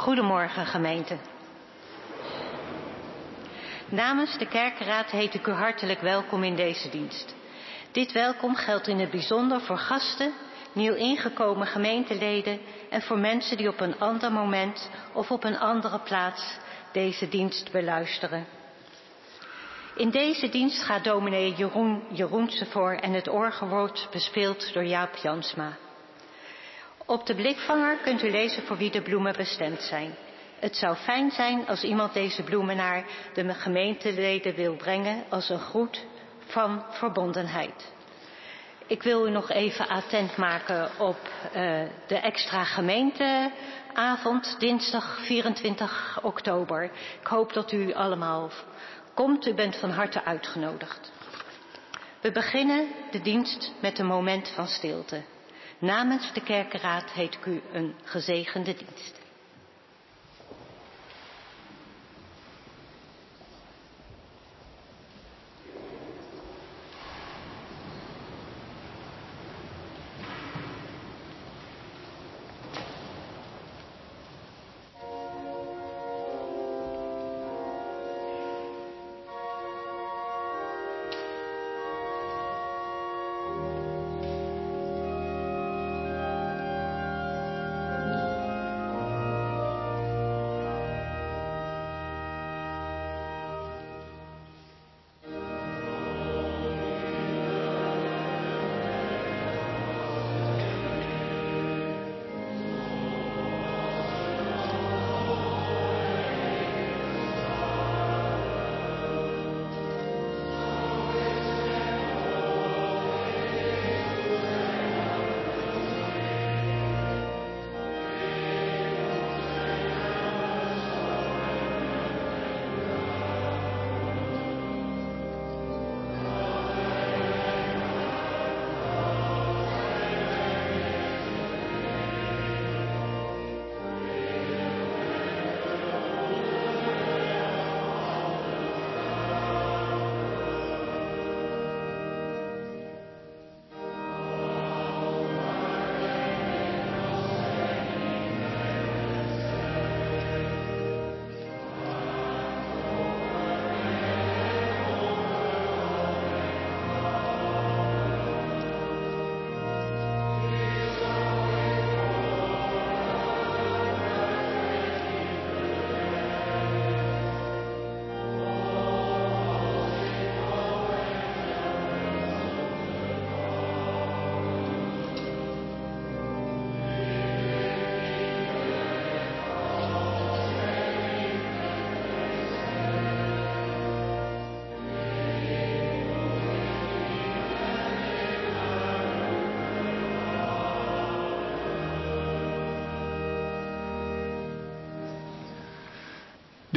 Goedemorgen gemeente. Namens de kerkenraad heet ik u hartelijk welkom in deze dienst. Dit welkom geldt in het bijzonder voor gasten, nieuw ingekomen gemeenteleden en voor mensen die op een ander moment of op een andere plaats deze dienst beluisteren. In deze dienst gaat dominee Jeroen Jeroense voor en het orgel wordt bespeeld door Jaap Jansma. Op de blikvanger kunt u lezen voor wie de bloemen bestemd zijn. Het zou fijn zijn als iemand deze bloemen naar de gemeenteleden wil brengen als een groet van verbondenheid. Ik wil u nog even attent maken op uh, de extra gemeenteavond, dinsdag 24 oktober. Ik hoop dat u allemaal komt. U bent van harte uitgenodigd. We beginnen de dienst met een moment van stilte. Namens de kerkenraad heet ik u een gezegende dienst.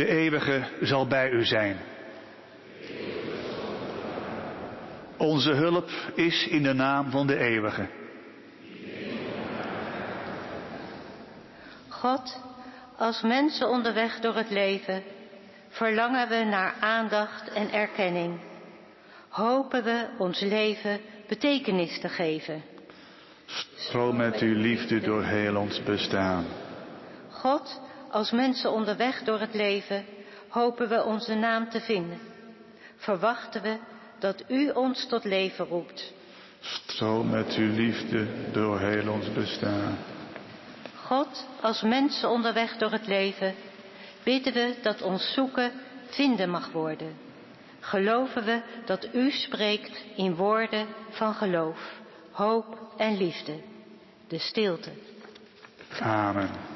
De eeuwige zal bij u zijn. Onze hulp is in de naam van de eeuwige. God, als mensen onderweg door het leven, verlangen we naar aandacht en erkenning. Hopen we ons leven betekenis te geven. Stroom met uw liefde door heel ons bestaan. God, als mensen onderweg door het leven hopen we onze naam te vinden. Verwachten we dat u ons tot leven roept. Stroom met uw liefde door heel ons bestaan. God, als mensen onderweg door het leven, bidden we dat ons zoeken vinden mag worden. Geloven we dat u spreekt in woorden van geloof, hoop en liefde. De stilte. Amen.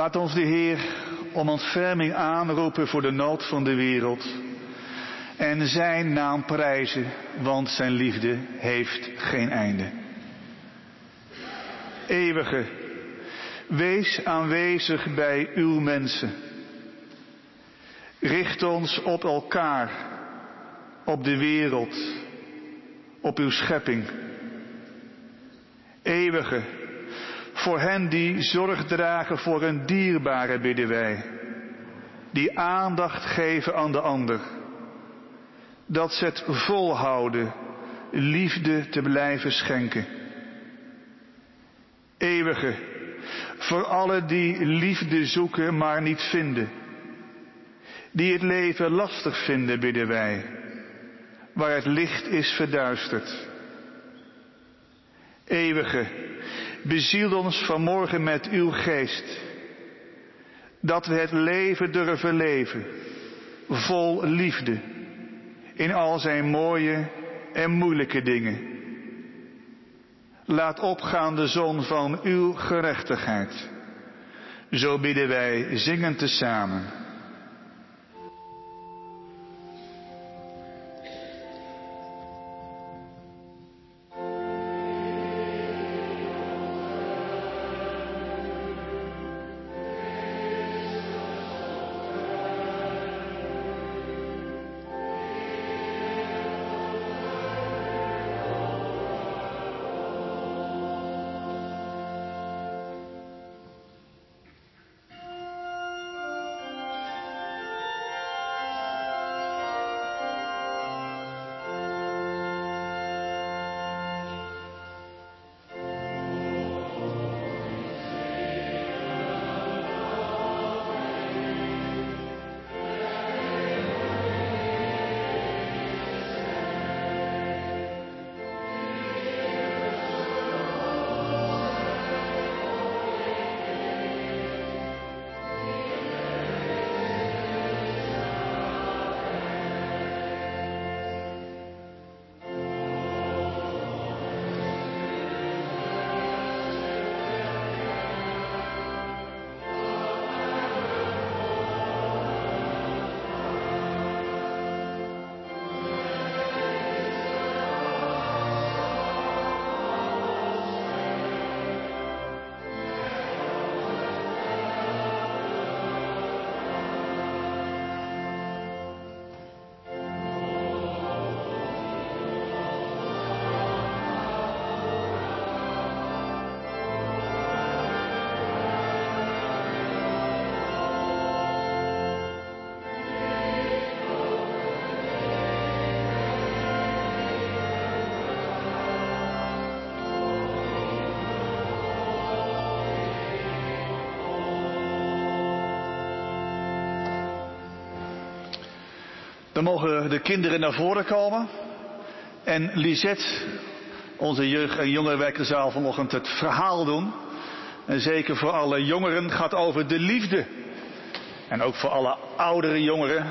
Laat ons de Heer om ontferming aanroepen voor de nood van de wereld. En zijn naam prijzen, want zijn liefde heeft geen einde. Eeuwige, wees aanwezig bij uw mensen. Richt ons op elkaar, op de wereld, op uw schepping. Eeuwige, voor hen die zorg dragen voor een dierbare bidden wij. Die aandacht geven aan de ander. Dat ze het volhouden liefde te blijven schenken. Eeuwige, voor alle die liefde zoeken maar niet vinden. Die het leven lastig vinden, bidden wij. Waar het licht is verduisterd. Eeuwige, beziel ons vanmorgen met uw geest. Dat we het leven durven leven, vol liefde, in al zijn mooie en moeilijke dingen. Laat opgaan de zon van uw gerechtigheid. Zo bidden wij zingend tezamen. Dan mogen de kinderen naar voren komen. En Lisette, onze jeugd- en jongerenwerkerzaal vanochtend het verhaal doen. En zeker voor alle jongeren gaat over de liefde. En ook voor alle oudere jongeren.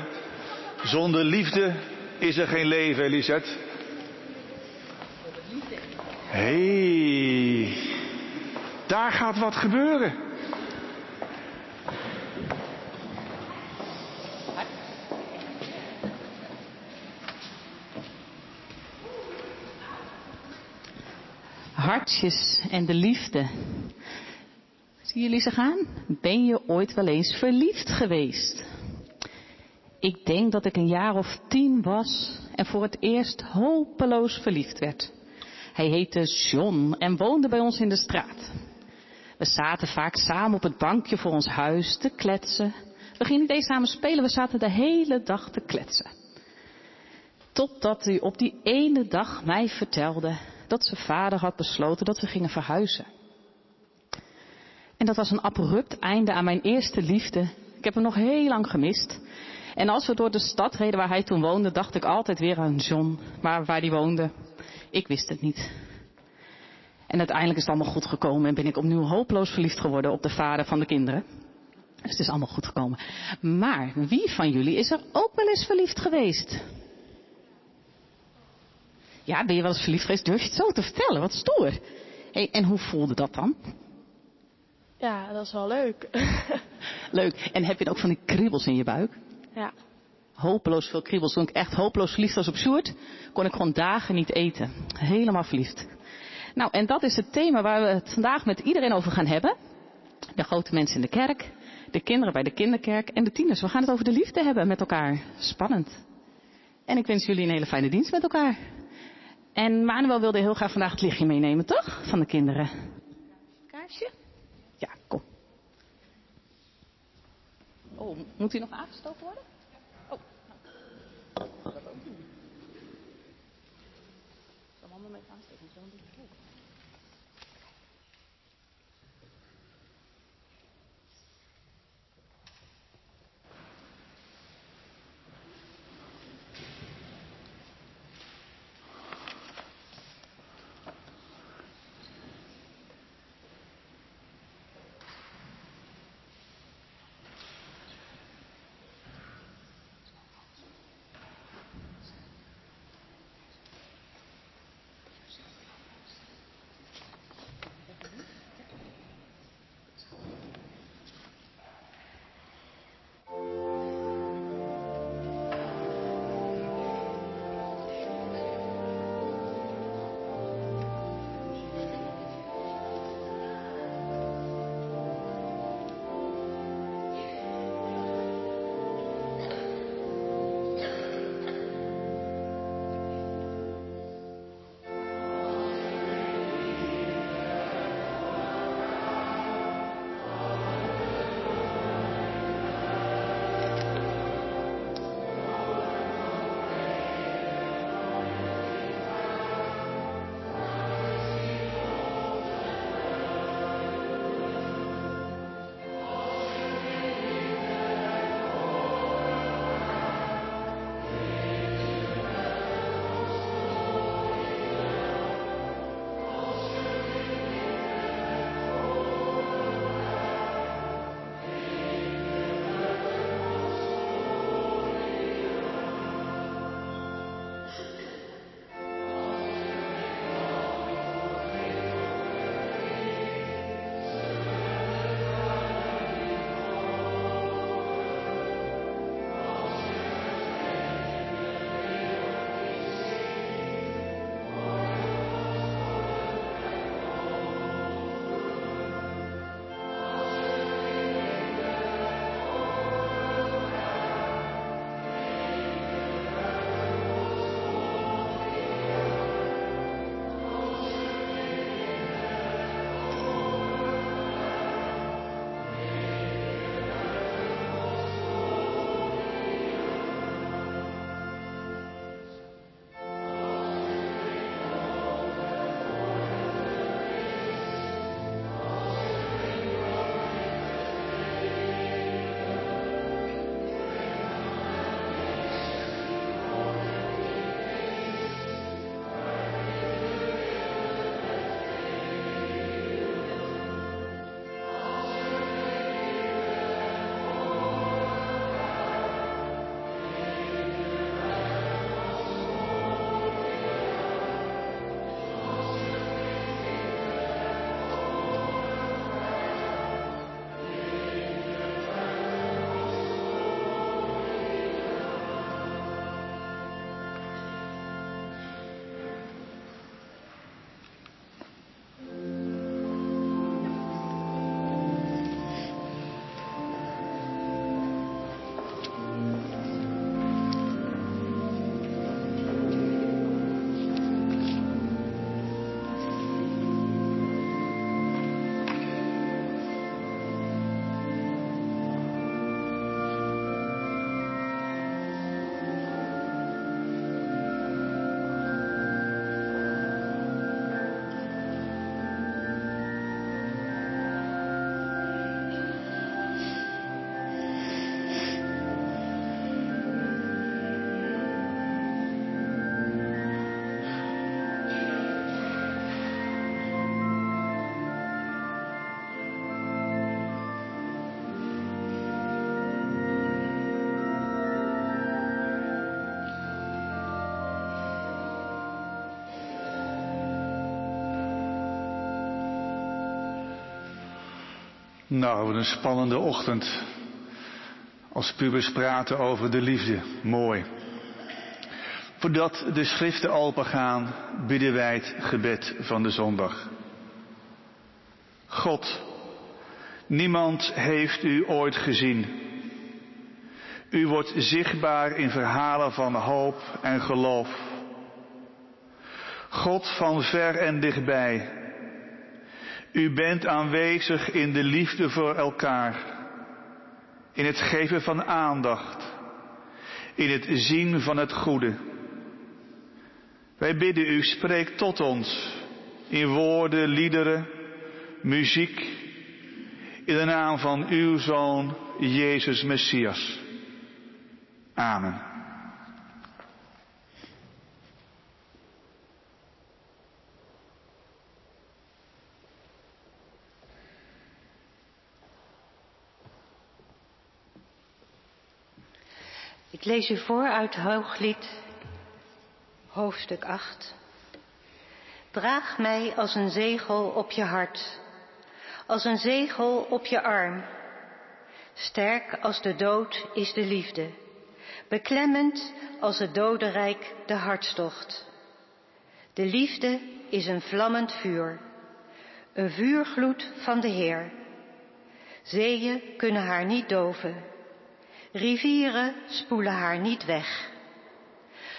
Zonder liefde is er geen leven, Lisette. Hé, hey, daar gaat wat gebeuren. En de liefde. Zien jullie ze gaan? Ben je ooit wel eens verliefd geweest? Ik denk dat ik een jaar of tien was en voor het eerst hopeloos verliefd werd. Hij heette John en woonde bij ons in de straat. We zaten vaak samen op het bankje voor ons huis te kletsen. We gingen niet eens samen spelen, we zaten de hele dag te kletsen. Totdat hij op die ene dag mij vertelde dat zijn vader had besloten dat we gingen verhuizen. En dat was een abrupt einde aan mijn eerste liefde. Ik heb hem nog heel lang gemist. En als we door de stad reden waar hij toen woonde, dacht ik altijd weer aan John, maar waar hij woonde. Ik wist het niet. En uiteindelijk is het allemaal goed gekomen en ben ik opnieuw hopeloos verliefd geworden op de vader van de kinderen. Dus het is allemaal goed gekomen. Maar wie van jullie is er ook wel eens verliefd geweest? Ja, ben je wel eens verliefd geweest? Durf je het zo te vertellen? Wat stoer. Hey, en hoe voelde dat dan? Ja, dat is wel leuk. Leuk. En heb je dan ook van die kriebels in je buik? ja. Hopeloos veel kriebels. Toen ik echt hopeloos verliefd was op Sjoerd, kon ik gewoon dagen niet eten. Helemaal verliefd. Nou, en dat is het thema waar we het vandaag met iedereen over gaan hebben. De grote mensen in de kerk, de kinderen bij de kinderkerk en de tieners. We gaan het over de liefde hebben met elkaar. Spannend. En ik wens jullie een hele fijne dienst met elkaar. En Manuel wilde heel graag vandaag het lichtje meenemen, toch? Van de kinderen. Kaarsje? Ja, kom. Oh, moet hij nog aangestoken worden? Oh. Nou, wat een spannende ochtend. Als pubers praten over de liefde. Mooi. Voordat de schriften open gaan, bidden wij het gebed van de zondag. God, niemand heeft u ooit gezien. U wordt zichtbaar in verhalen van hoop en geloof. God van ver en dichtbij. U bent aanwezig in de liefde voor elkaar, in het geven van aandacht, in het zien van het goede. Wij bidden u, spreek tot ons in woorden, liederen, muziek, in de naam van uw Zoon, Jezus Messias. Amen. Ik lees u voor uit Hooglied, hoofdstuk 8. Draag mij als een zegel op je hart, als een zegel op je arm. Sterk als de dood is de liefde, beklemmend als het dodenrijk de hartstocht. De liefde is een vlammend vuur, een vuurgloed van de Heer. Zeeën kunnen haar niet doven, rivieren spoelen haar niet weg.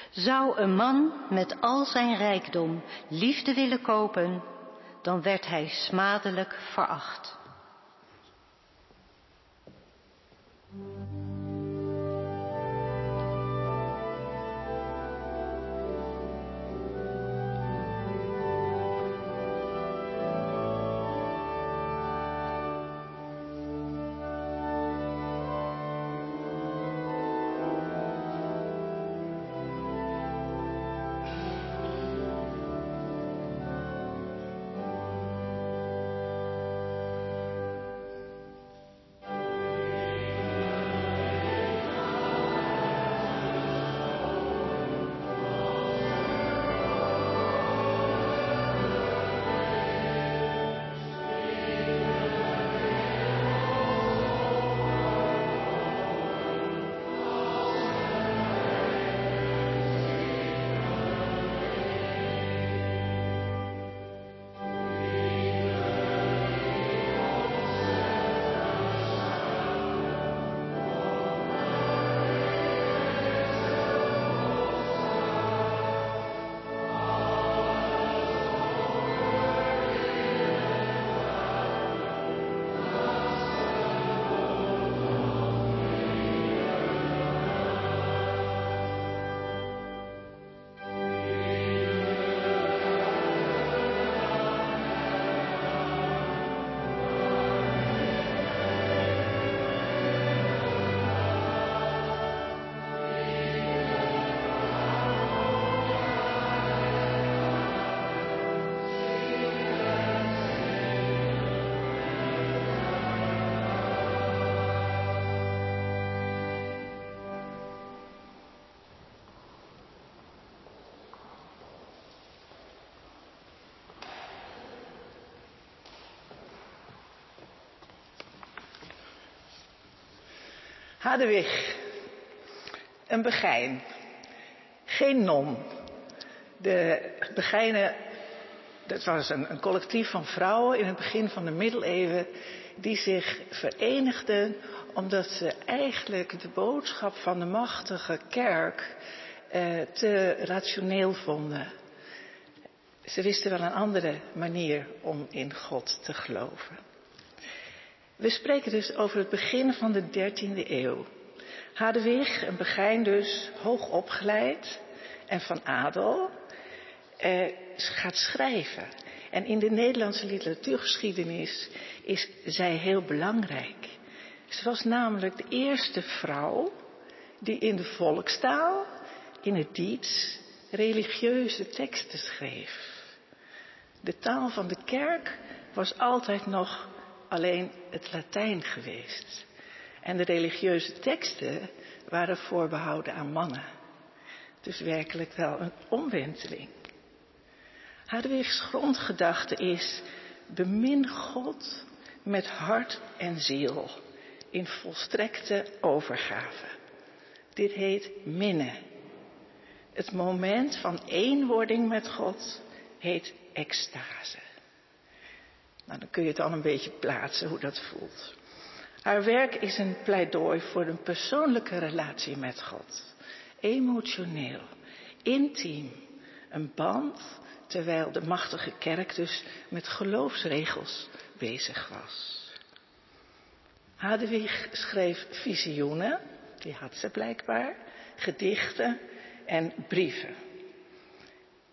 Zou een man met al zijn rijkdom liefde willen kopen, dan werd hij smadelijk veracht. Hadewig, een begijn, geen non. De begijnen, dat was een, een, collectief van vrouwen in het begin van de middeleeuwen die zich verenigden omdat ze eigenlijk de boodschap van de machtige kerk eh, te rationeel vonden. Ze wisten wel een andere manier om in God te geloven. We spreken dus over het begin van de 13e eeuw. Hadewig, een begijn dus, hoog opgeleid en van adel, eh, gaat schrijven. En in de Nederlandse literatuurgeschiedenis is zij heel belangrijk. Ze was namelijk de eerste vrouw die in de volkstaal, in het Diets, religieuze teksten schreef. De taal van de kerk was altijd nog alleen het Latijn geweest. En de religieuze teksten waren voorbehouden aan mannen. Dus werkelijk wel een omwenteling. Hadwigs grondgedachte is: bemin God met hart en ziel in volstrekte overgave. Dit heet minnen. Het moment van eenwording met God heet extase. Nou, dan kun je het al een beetje plaatsen hoe dat voelt. Haar werk is een pleidooi voor een persoonlijke relatie met God. Emotioneel, intiem, een band, terwijl de machtige kerk dus met geloofsregels bezig was. Hadewig schreef visioenen, die had ze blijkbaar, gedichten en brieven.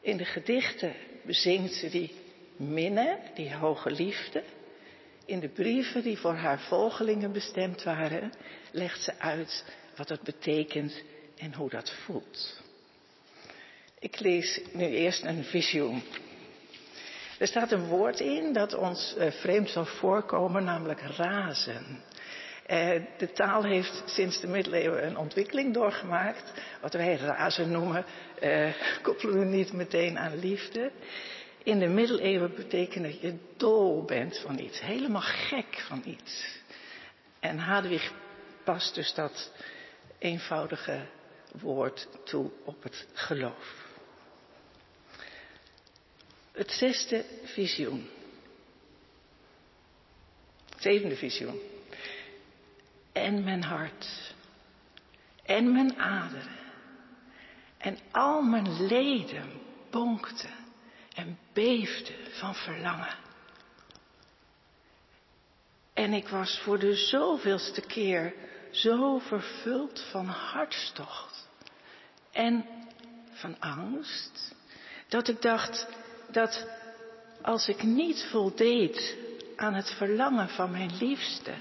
In de gedichten bezingt ze die minne, die hoge liefde. In de brieven die voor haar volgelingen bestemd waren, legt ze uit wat dat betekent en hoe dat voelt. Ik lees nu eerst een visioen. Er staat een woord in dat ons eh, vreemd zal voorkomen, namelijk razen. Eh, de taal heeft sinds de middeleeuwen een ontwikkeling doorgemaakt. Wat wij razen noemen, eh, koppelen we niet meteen aan liefde. In de middeleeuwen betekent dat je dol bent van iets, helemaal gek van iets. En Hadewig past dus dat eenvoudige woord toe op het geloof. Het zesde visioen. zevende visioen. En mijn hart. En mijn aderen. En al mijn leden bonkten en beefden van verlangen. En ik was voor de zoveelste keer zo vervuld van hartstocht en van angst, dat ik dacht dat als ik niet voldeed aan het verlangen van mijn liefste,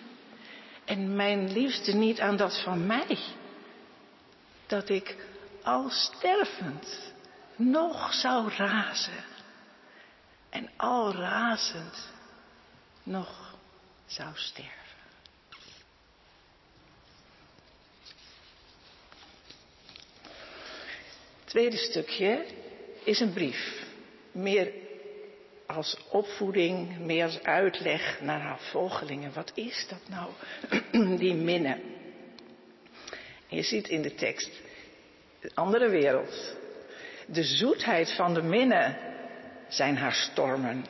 en mijn liefste niet aan dat van mij, dat ik al stervend nog zou razen en al razend nog zou sterven. Het tweede stukje is een brief. Meer als opvoeding, meer als uitleg naar haar volgelingen. Wat is dat nou, die minnen? je ziet in de tekst, een andere wereld. De zoetheid van de minnen zijn haar stormen.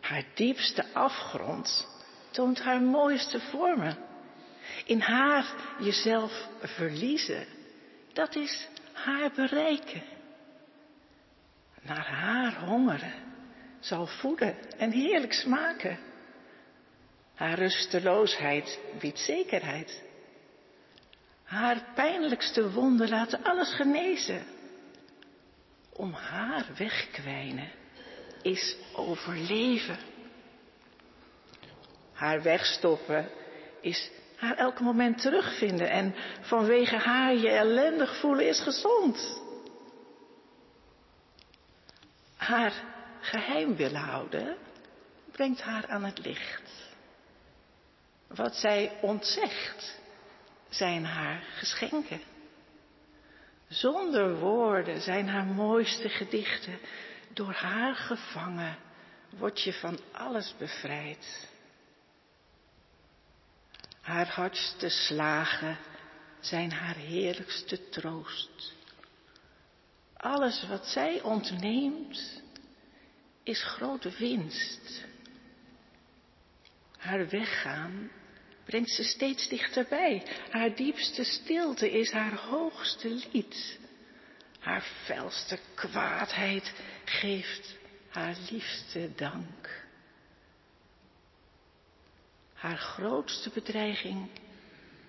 Haar diepste afgrond toont haar mooiste vormen. In haar jezelf verliezen, dat is haar bereiken. Naar haar hongeren zal voeden en heerlijk smaken. Haar rusteloosheid biedt zekerheid. Haar pijnlijkste wonden laten alles genezen. Om haar wegkwijnen is overleven. Haar wegstoppen is haar elk moment terugvinden en vanwege haar je ellendig voelen is gezond. Haar geheim willen houden, brengt haar aan het licht. Wat zij ontzegt, zijn haar geschenken. Zonder woorden zijn haar mooiste gedichten. Door haar gevangen word je van alles bevrijd. Haar hardste slagen zijn haar heerlijkste troost. Alles wat zij ontneemt, is grote winst. Haar weggaan brengt ze steeds dichterbij. Haar diepste stilte is haar hoogste lied. Haar felste kwaadheid geeft haar liefste dank. Haar grootste bedreiging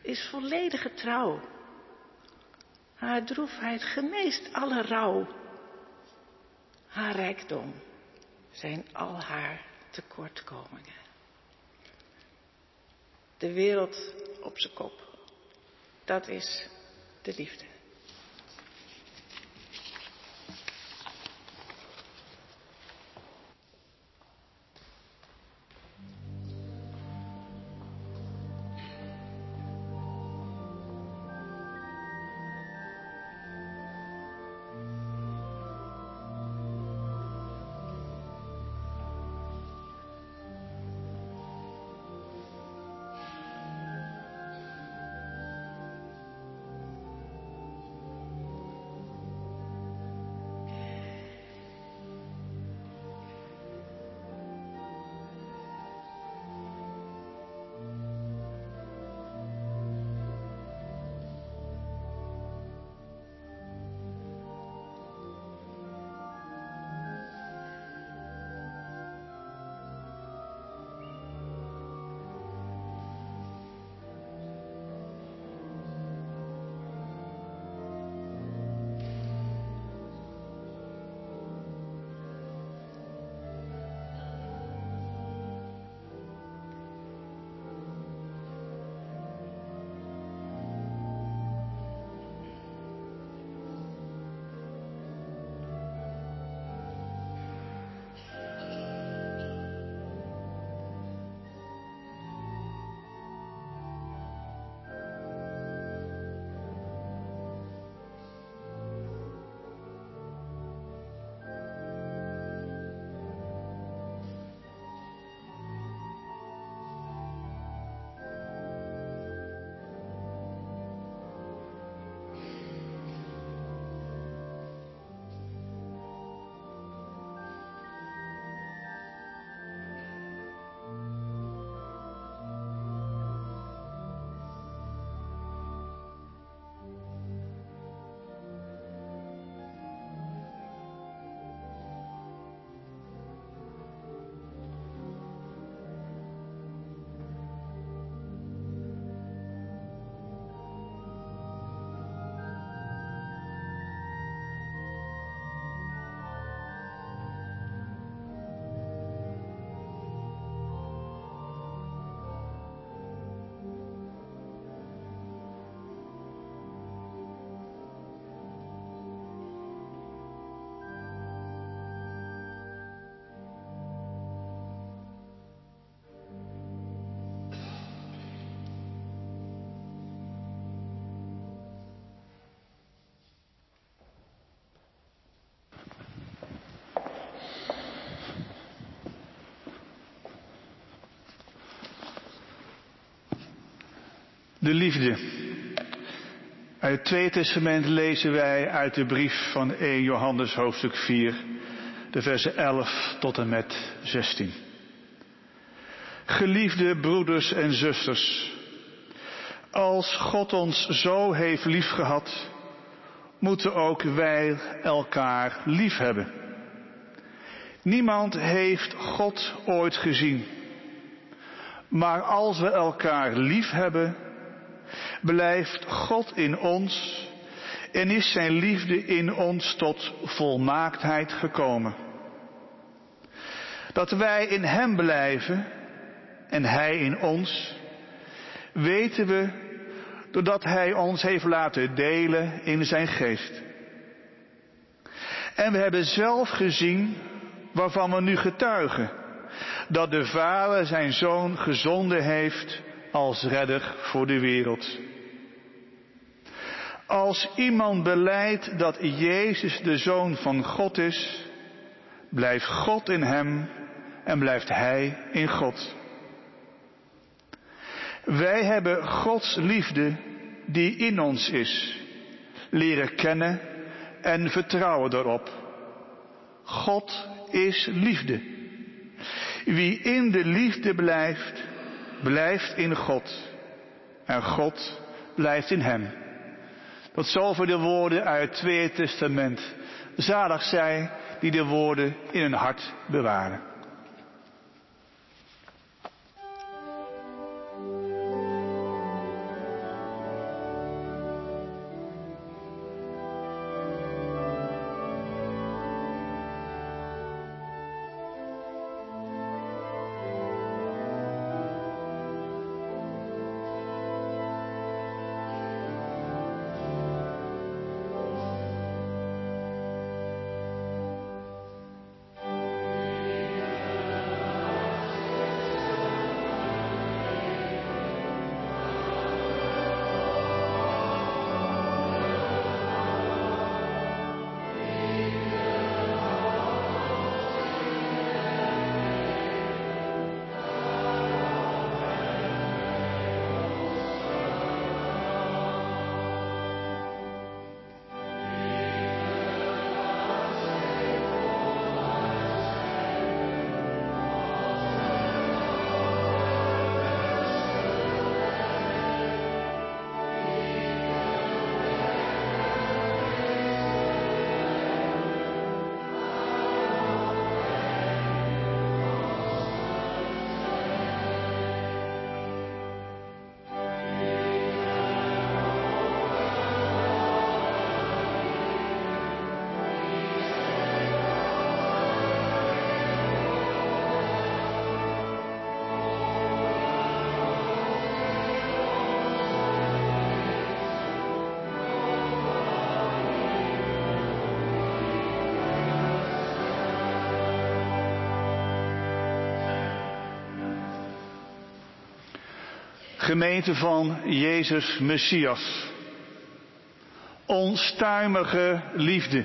is volledige trouw. Haar droefheid geneest alle rouw. Haar rijkdom zijn al haar tekortkomingen. De wereld op zijn kop. Dat is de liefde. De liefde. Uit het Tweede Testament lezen wij uit de brief van 1 Johannes hoofdstuk 4, de versen 11 tot en met 16. Geliefde broeders en zusters, als God ons zo heeft liefgehad, moeten ook wij elkaar lief hebben. Niemand heeft God ooit gezien. Maar als we elkaar lief hebben, blijft God in ons en is zijn liefde in ons tot volmaaktheid gekomen. Dat wij in Hem blijven en Hij in ons, weten we doordat Hij ons heeft laten delen in Zijn geest. En we hebben zelf gezien waarvan we nu getuigen, dat de Vader Zijn Zoon gezonden heeft als redder voor de wereld. Als iemand beleidt dat Jezus de Zoon van God is, blijft God in Hem en blijft Hij in God. Wij hebben Gods liefde die in ons is, leren kennen en vertrouwen erop. God is liefde. Wie in de liefde blijft, blijft in God. En God blijft in hem. Tot zover de woorden uit het Tweede Testament. Zalig zij die de woorden in hun hart bewaren. Gemeente van Jezus Messias. Onstuimige liefde.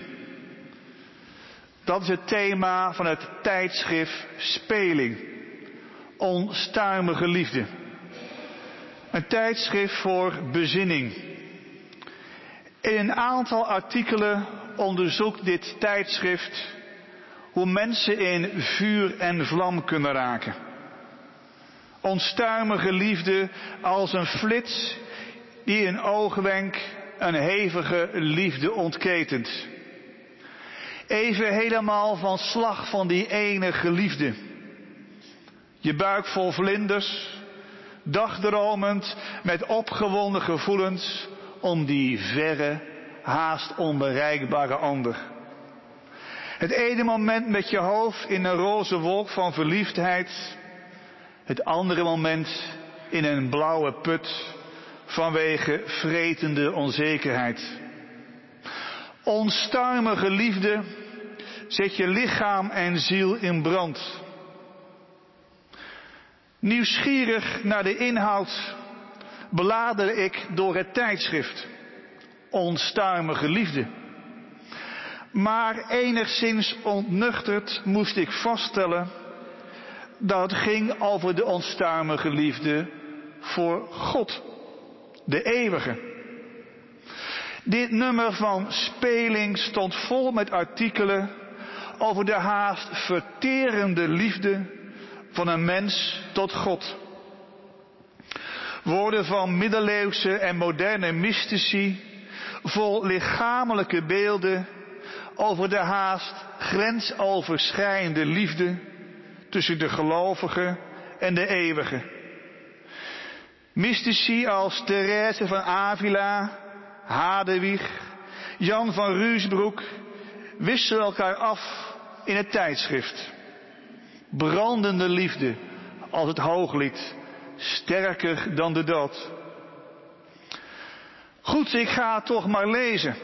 Dat is het thema van het tijdschrift Speling. Onstuimige liefde. Een tijdschrift voor bezinning. In een aantal artikelen onderzoekt dit tijdschrift hoe mensen in vuur en vlam kunnen raken onstuimige liefde als een flits die in oogwenk een hevige liefde ontketent. Even helemaal van slag van die ene liefde. Je buik vol vlinders, dagdromend met opgewonden gevoelens om die verre, haast onbereikbare ander. Het ene moment met je hoofd in een roze wolk van verliefdheid, het andere moment in een blauwe put vanwege vretende onzekerheid. Onstuimige liefde zet je lichaam en ziel in brand. Nieuwsgierig naar de inhoud bladerde ik door het tijdschrift. Onstuimige liefde. Maar enigszins ontnuchterd moest ik vaststellen dat ging over de onstuimige liefde voor God. de eeuwige. Dit nummer van Speling stond vol met artikelen over de haast verterende liefde van een mens tot God. Woorden van middeleeuwse en moderne mystici, vol lichamelijke beelden over de haast grensoverschrijdende liefde tussen de gelovige en de eeuwige. Mystici als Therese van Avila, Hadewig, Jan van Ruusbroek wisselen elkaar af in het tijdschrift. Brandende liefde als het hooglied, sterker dan de dood. Goed, ik ga toch maar lezen.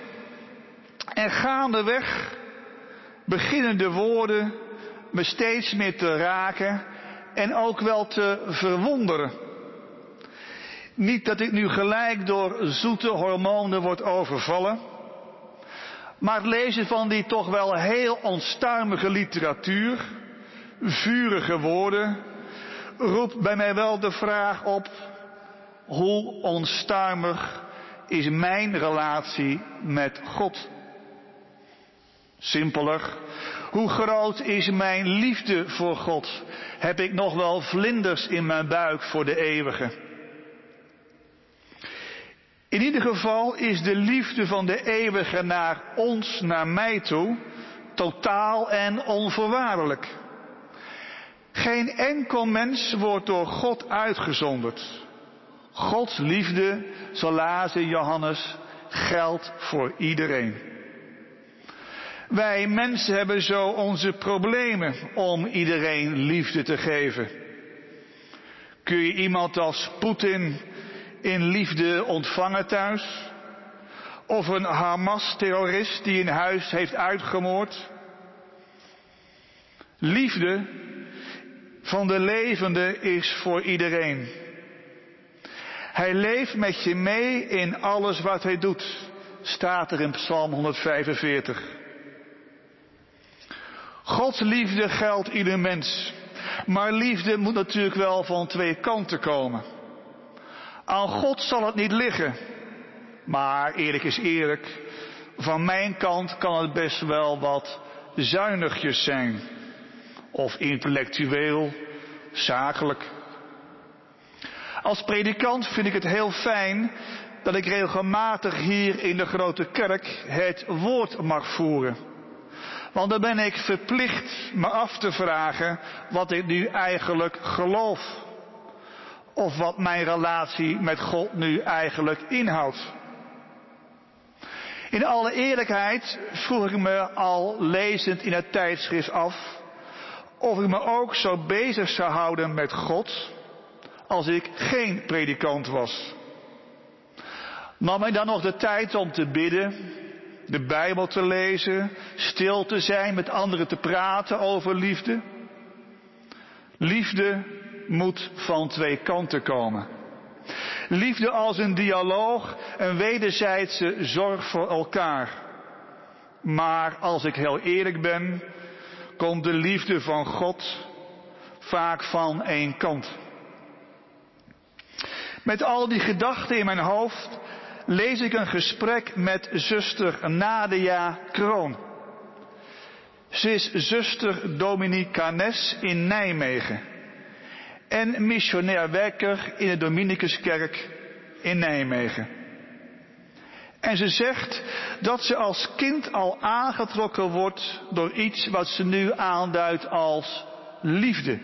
En gaandeweg beginnen de woorden me steeds meer te raken en ook wel te verwonderen. Niet dat ik nu gelijk door zoete hormonen word overvallen, maar het lezen van die toch wel heel onstuimige literatuur, vurige woorden, roept bij mij wel de vraag op, hoe onstuimig is mijn relatie met God? Simpeler, hoe groot is mijn liefde voor God? Heb ik nog wel vlinders in mijn buik voor de eeuwige? In ieder geval is de liefde van de eeuwige naar ons, naar mij toe, totaal en onvoorwaardelijk. Geen enkel mens wordt door God uitgezonderd. Gods liefde, zo lazen Johannes, geldt voor iedereen. Wij mensen hebben zo onze problemen om iedereen liefde te geven. Kun je iemand als Poetin in liefde ontvangen thuis? Of een Hamas-terrorist die een huis heeft uitgemoord? Liefde van de levende is voor iedereen. Hij leeft met je mee in alles wat hij doet, staat er in Psalm 145. Gods liefde geldt ieder mens. Maar liefde moet natuurlijk wel van twee kanten komen. Aan God zal het niet liggen. Maar eerlijk is eerlijk, van mijn kant kan het best wel wat zuinigjes zijn. Of intellectueel, zakelijk. Als predikant vind ik het heel fijn dat ik regelmatig hier in de grote kerk het woord mag voeren. Want dan ben ik verplicht me af te vragen wat ik nu eigenlijk geloof. Of wat mijn relatie met God nu eigenlijk inhoudt. In alle eerlijkheid vroeg ik me al lezend in het tijdschrift af of ik me ook zo bezig zou houden met God als ik geen predikant was. Nam ik dan nog de tijd om te bidden de Bijbel te lezen, stil te zijn, met anderen te praten over liefde. Liefde moet van twee kanten komen. Liefde als een dialoog, een wederzijdse zorg voor elkaar. Maar als ik heel eerlijk ben, komt de liefde van God vaak van één kant. Met al die gedachten in mijn hoofd lees ik een gesprek met zuster Nadia Kroon. Ze is zuster Dominicanes in Nijmegen en missionair werker in de Dominicuskerk in Nijmegen. En ze zegt dat ze als kind al aangetrokken wordt door iets wat ze nu aanduidt als liefde,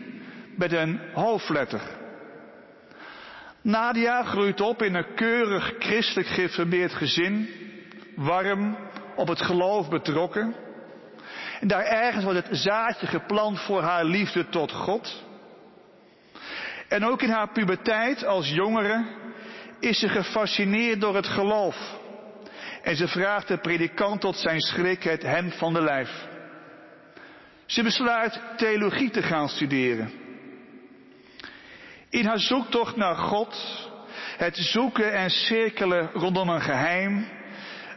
met een hoofdletter. Nadia groeit op in een keurig christelijk geïnformeerd gezin, warm, op het geloof betrokken. En daar ergens wordt het zaadje geplant voor haar liefde tot God. En ook in haar puberteit als jongere is ze gefascineerd door het geloof. En ze vraagt de predikant tot zijn schrik het hem van de lijf. Ze besluit theologie te gaan studeren. In haar zoektocht naar God, het zoeken en cirkelen rondom een geheim,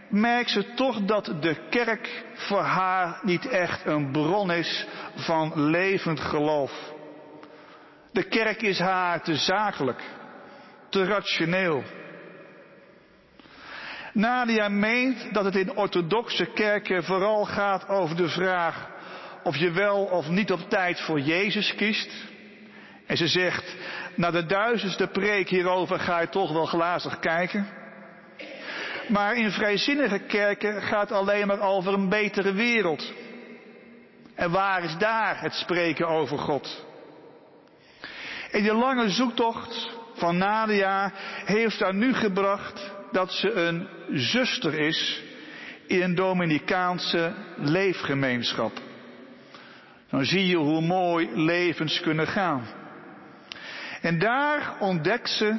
merkt ze toch dat de kerk voor haar niet echt een bron is van levend geloof. De kerk is haar te zakelijk, te rationeel. Nadia meent dat het in orthodoxe kerken vooral gaat over de vraag of je wel of niet op tijd voor Jezus kiest. En ze zegt, na de duizendste preek hierover ga je toch wel glazig kijken. Maar in vrijzinnige kerken gaat alleen maar over een betere wereld. En waar is daar het spreken over God? In die lange zoektocht van Nadia heeft haar nu gebracht dat ze een zuster is in een Dominicaanse leefgemeenschap. Dan zie je hoe mooi levens kunnen gaan. En daar ontdekt ze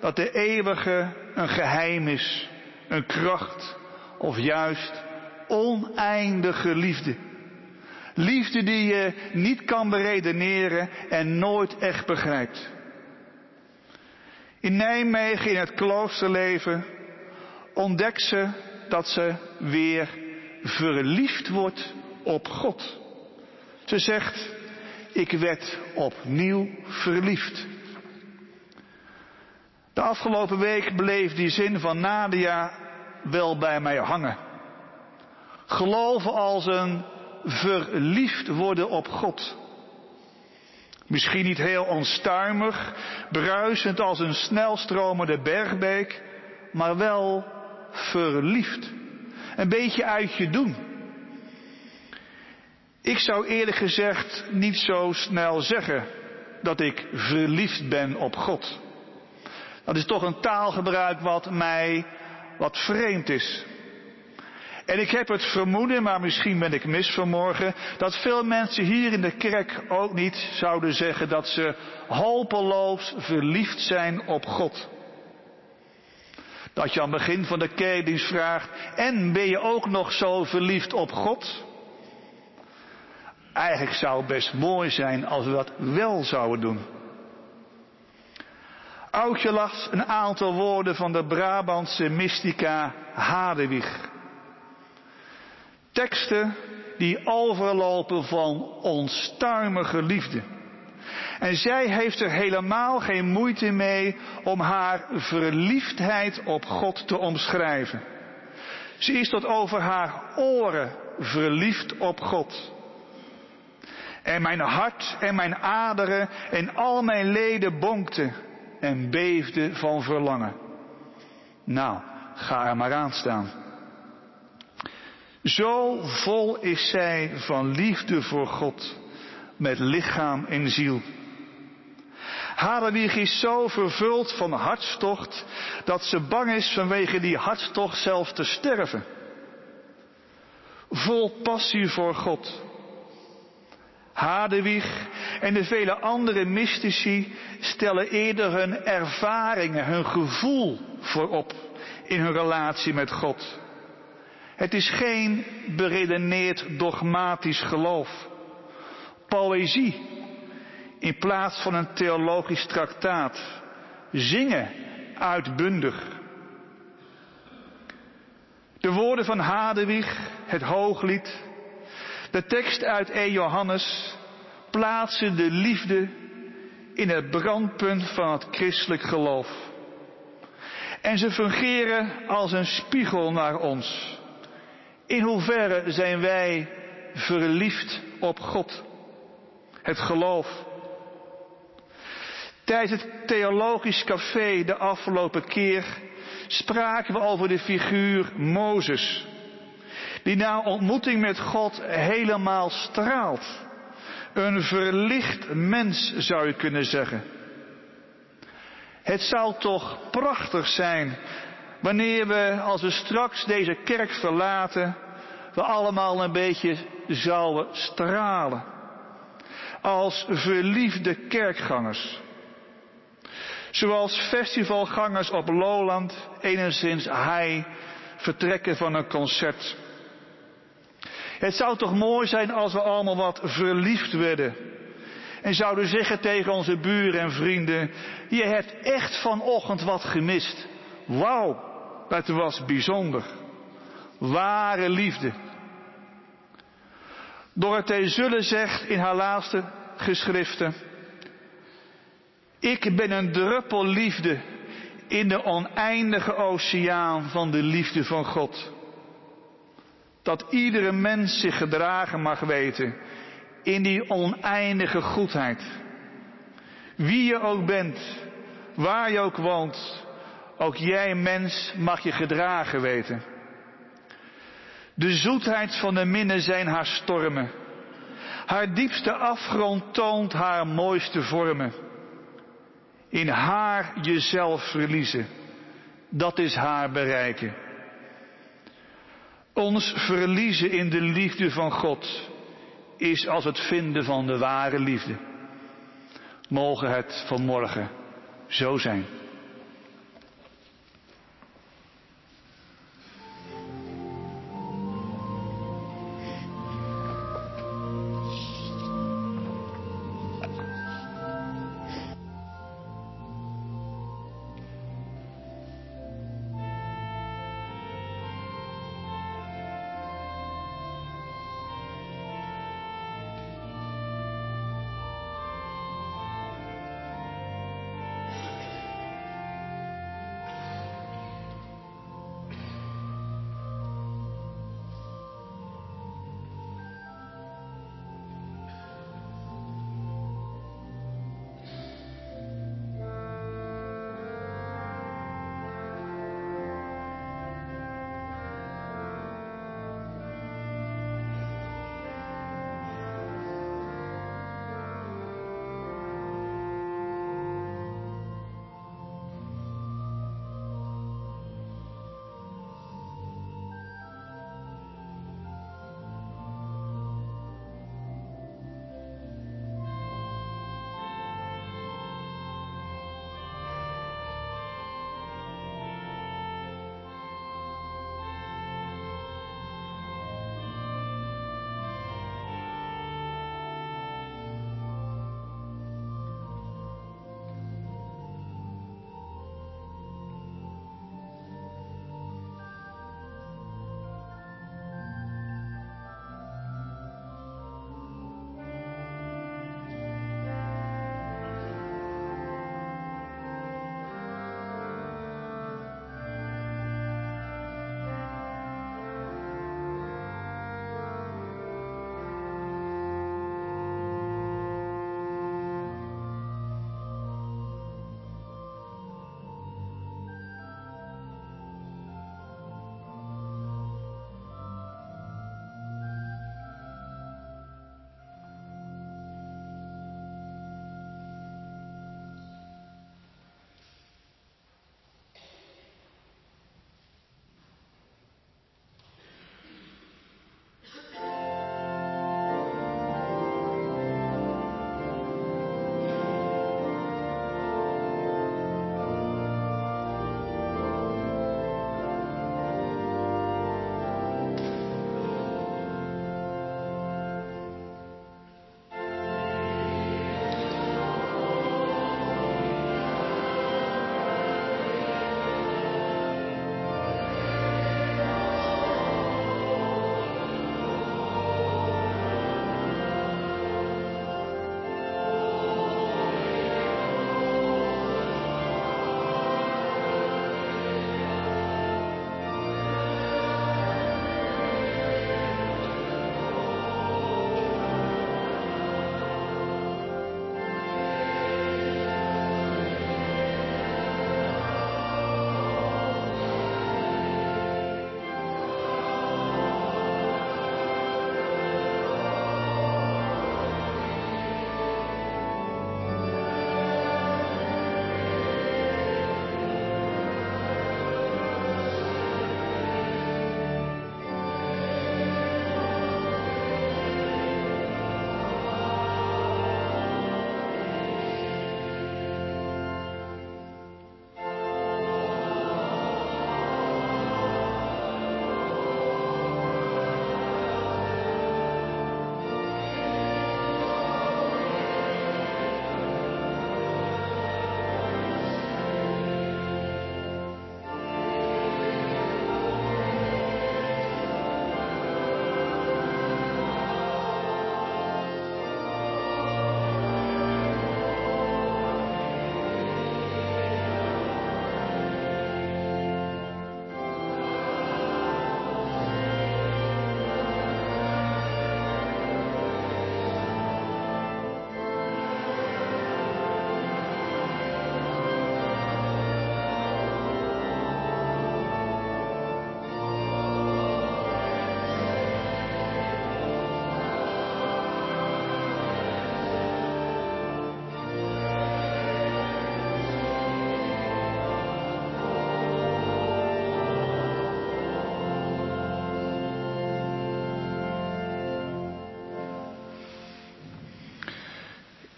dat de eeuwige een geheim is, een kracht of juist oneindige liefde. Liefde die je niet kan beredeneren en nooit echt begrijpt. In Nijmegen in het kloosterleven ontdekt ze dat ze weer verliefd wordt op God. Ze zegt, ik werd opnieuw verliefd. De afgelopen week bleef die zin van Nadia wel bij mij hangen. Geloven als een verliefd worden op God. Misschien niet heel onstuimig, bruisend als een snelstromende bergbeek, maar wel verliefd. Een beetje uit je doen. Ik zou eerlijk gezegd niet zo snel zeggen dat ik verliefd ben op God. Dat is toch een taalgebruik wat mij wat vreemd is. En ik heb het vermoeden, maar misschien ben ik mis vanmorgen, dat veel mensen hier in de kerk ook niet zouden zeggen dat ze hopeloos verliefd zijn op God. Dat je aan het begin van de kerkdienst vraagt, en ben je ook nog zo verliefd op God? Eigenlijk zou het best mooi zijn als we dat wel zouden doen. Oudje een aantal woorden van de Brabantse mystica Hadewig. Teksten die overlopen van onstuimige liefde. En zij heeft er helemaal geen moeite mee om haar verliefdheid op God te omschrijven. Ze is tot over haar oren verliefd op God. En mijn hart en mijn aderen en al mijn leden bonkten en beefden van verlangen. Nou, ga er maar aan staan. Zo vol is zij van liefde voor God, met lichaam en ziel. Hadewig is zo vervuld van hartstocht dat ze bang is vanwege die hartstocht zelf te sterven. Vol passie voor God. Hadewig en de vele andere mystici stellen eerder hun ervaringen, hun gevoel voorop in hun relatie met God. Het is geen beredeneerd dogmatisch geloof. Poëzie in plaats van een theologisch traktaat. Zingen uitbundig. De woorden van Hadewig, het hooglied, de tekst uit 1 Johannes plaatsen de liefde in het brandpunt van het christelijk geloof. En ze fungeren als een spiegel naar ons. In hoeverre zijn wij verliefd op God? Het geloof. Tijdens het theologisch café de afgelopen keer spraken we over de figuur Mozes. Die na ontmoeting met God helemaal straalt. Een verlicht mens zou je kunnen zeggen. Het zou toch prachtig zijn Wanneer we, als we straks deze kerk verlaten, we allemaal een beetje zouden stralen. Als verliefde kerkgangers. Zoals festivalgangers op Lowland enigszins hij vertrekken van een concert. Het zou toch mooi zijn als we allemaal wat verliefd werden. En zouden zeggen tegen onze buren en vrienden, je hebt echt vanochtend wat gemist. Wauw, het was bijzonder. Ware liefde. Dorothee Zulle zegt in haar laatste geschriften. Ik ben een druppel liefde in de oneindige oceaan van de liefde van God. Dat iedere mens zich gedragen mag weten in die oneindige goedheid. Wie je ook bent, waar je ook woont, ook jij mens mag je gedragen weten. De zoetheid van de minne zijn haar stormen. Haar diepste afgrond toont haar mooiste vormen. In haar jezelf verliezen, dat is haar bereiken. Ons verliezen in de liefde van God is als het vinden van de ware liefde. Mogen het vanmorgen zo zijn.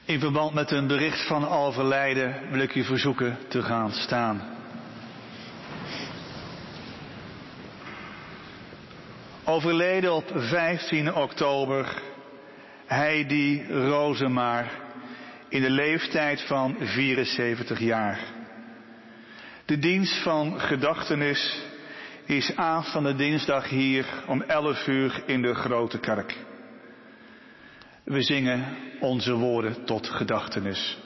In verband met een bericht van overlijden wil ik u verzoeken te gaan staan. Overleden op 15 oktober Heidi Rozemaar in de leeftijd van 74 jaar. De dienst van gedachtenis is aanstaande dinsdag hier om 11 uur in de Grote Kerk. We zingen onze woorden tot gedachtenis.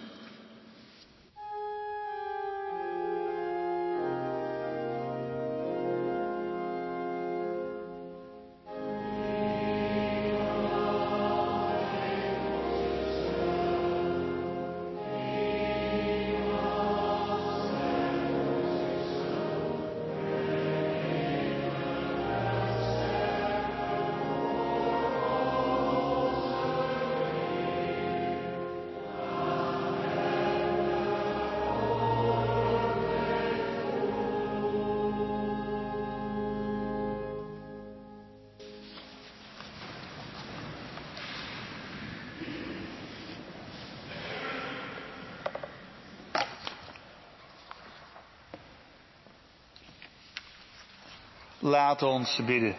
Laat ons bidden.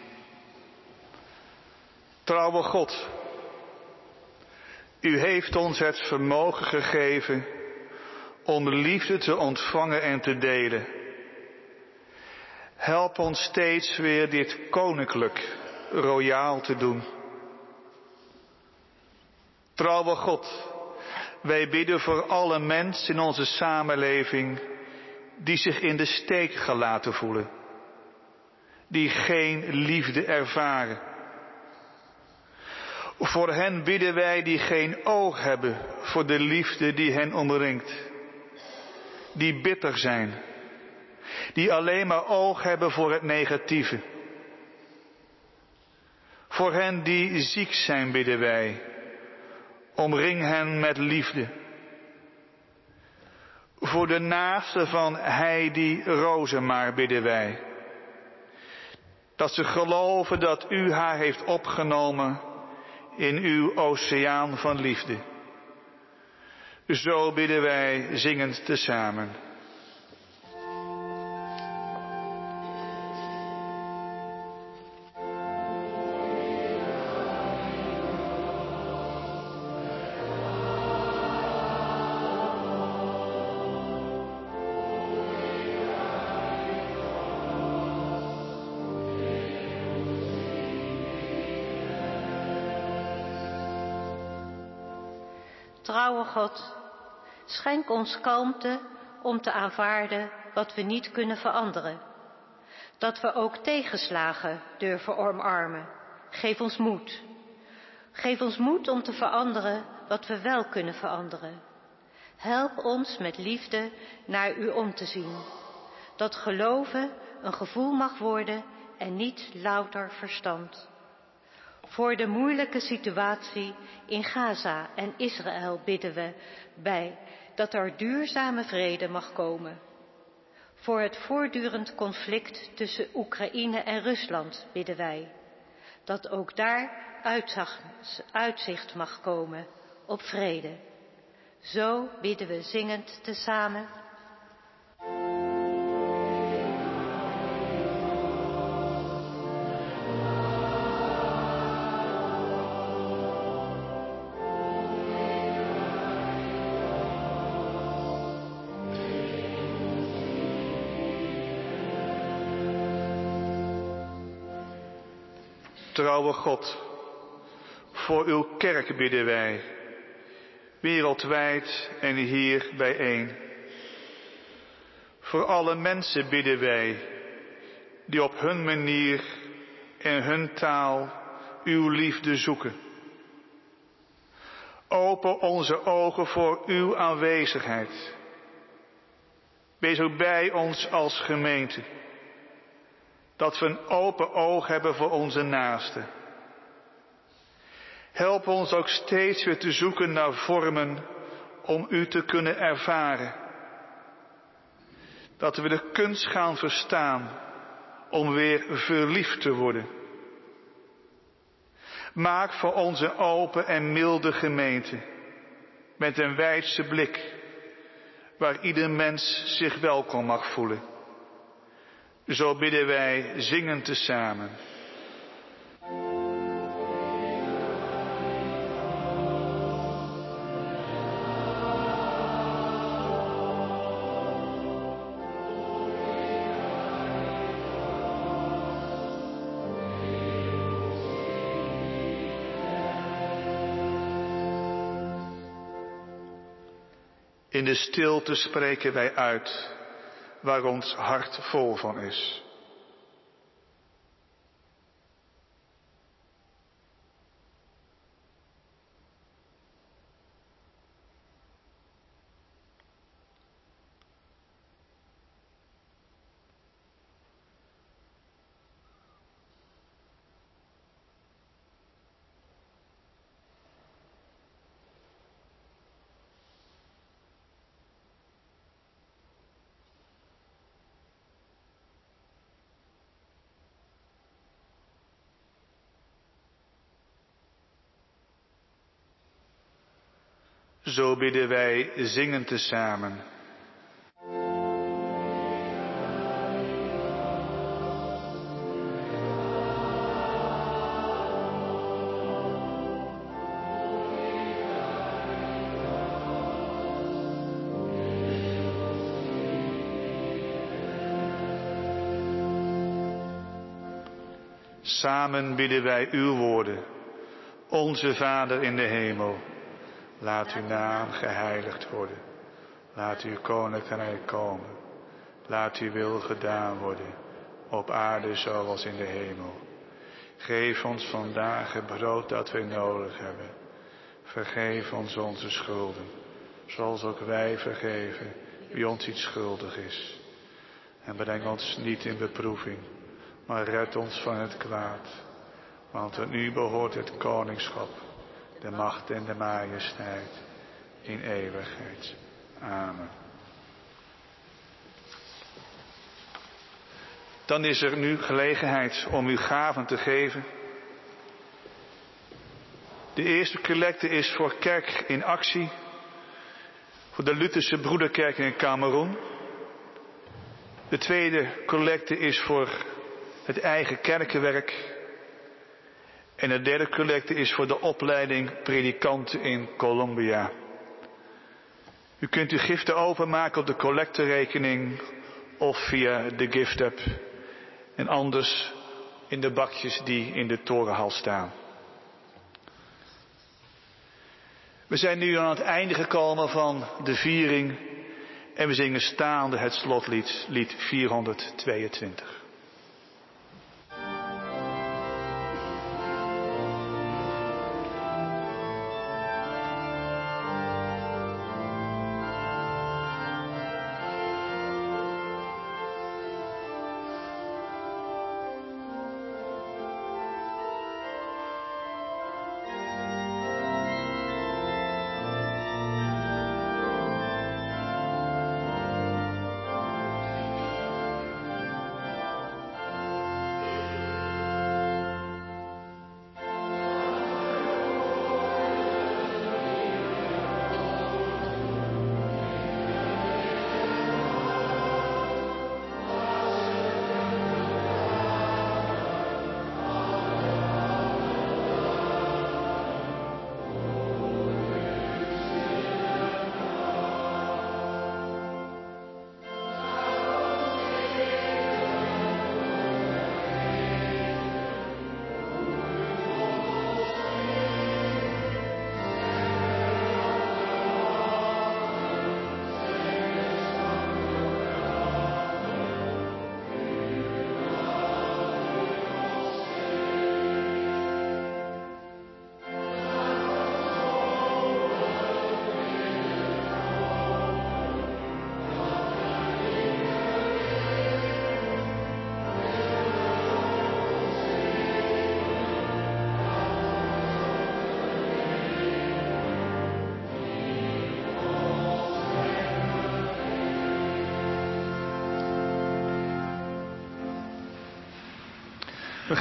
Trouwe God, u heeft ons het vermogen gegeven om liefde te ontvangen en te delen. Help ons steeds weer dit koninklijk royaal te doen. Trouwe God, wij bidden voor alle mensen in onze samenleving die zich in de steek gelaten voelen die geen liefde ervaren. Voor hen bidden wij die geen oog hebben voor de liefde die hen omringt. Die bitter zijn. Die alleen maar oog hebben voor het negatieve. Voor hen die ziek zijn bidden wij. Omring hen met liefde. Voor de naaste van Heidi Rozemaar bidden wij dat ze geloven dat u haar heeft opgenomen in uw oceaan van liefde. Zo bidden wij zingend tezamen. God, schenk ons kalmte om te aanvaarden wat we niet kunnen veranderen. Dat we ook tegenslagen durven omarmen. Geef ons moed. Geef ons moed om te veranderen wat we wel kunnen veranderen. Help ons met liefde naar u om te zien. Dat geloven een gevoel mag worden en niet louter verstand. Voor de moeilijke situatie in Gaza en Israël bidden we bij dat er duurzame vrede mag komen. Voor het voortdurend conflict tussen Oekraïne en Rusland bidden wij dat ook daar uitzicht mag komen op vrede. Zo bidden we zingend tezamen. Trouwe God, voor uw kerk bidden wij, wereldwijd en hier bijeen. Voor alle mensen bidden wij, die op hun manier en hun taal uw liefde zoeken. Open onze ogen voor uw aanwezigheid. Wees ook bij ons als gemeente dat we een open oog hebben voor onze naasten. Help ons ook steeds weer te zoeken naar vormen om u te kunnen ervaren. Dat we de kunst gaan verstaan om weer verliefd te worden. Maak voor onze open en milde gemeente met een wijdse blik, waar ieder mens zich welkom mag voelen. Zo bidden wij zingend tezamen. In de stilte spreken wij uit waar ons hart vol van is. Zo bidden wij zingend tezamen. Samen bidden wij uw woorden. Onze Vader in de hemel Laat uw naam geheiligd worden. Laat uw koninkrijk komen. Laat uw wil gedaan worden. Op aarde zoals in de hemel. Geef ons vandaag het brood dat wij nodig hebben. Vergeef ons onze schulden. Zoals ook wij vergeven wie ons iets schuldig is. En breng ons niet in beproeving. Maar red ons van het kwaad. Want aan u behoort het koningschap de macht en de majesteit in eeuwigheid. Amen. Dan is er nu gelegenheid om uw gaven te geven. De eerste collecte is voor Kerk in Actie, voor de Lutherse Broederkerk in Cameroen. De tweede collecte is voor het eigen kerkenwerk en de derde collecte is voor de opleiding predikanten in Colombia. U kunt uw giften openmaken op de collecterekening of via de gift En anders in de bakjes die in de torenhal staan. We zijn nu aan het einde gekomen van de viering en we zingen staande het slotlied, lied 422.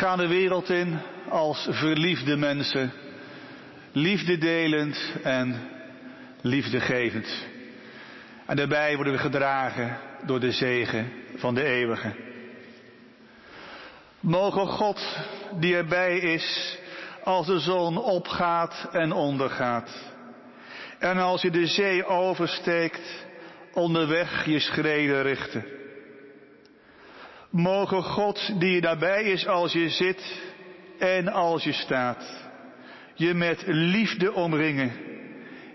Gaan de wereld in als verliefde mensen, liefde delend en liefdegevend. En daarbij worden we gedragen door de zegen van de eeuwige. Mogen God die erbij is als de zon opgaat en ondergaat. En als je de zee oversteekt, onderweg je schreden richten. Mogen God die daarbij is als je zit en als je staat, je met liefde omringen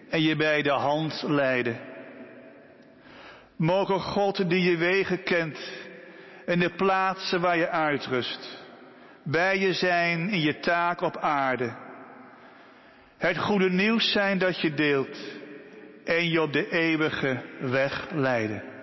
en je bij de hand leiden. Mogen God die je wegen kent en de plaatsen waar je uitrust, bij je zijn in je taak op aarde. Het goede nieuws zijn dat je deelt en je op de eeuwige weg leiden.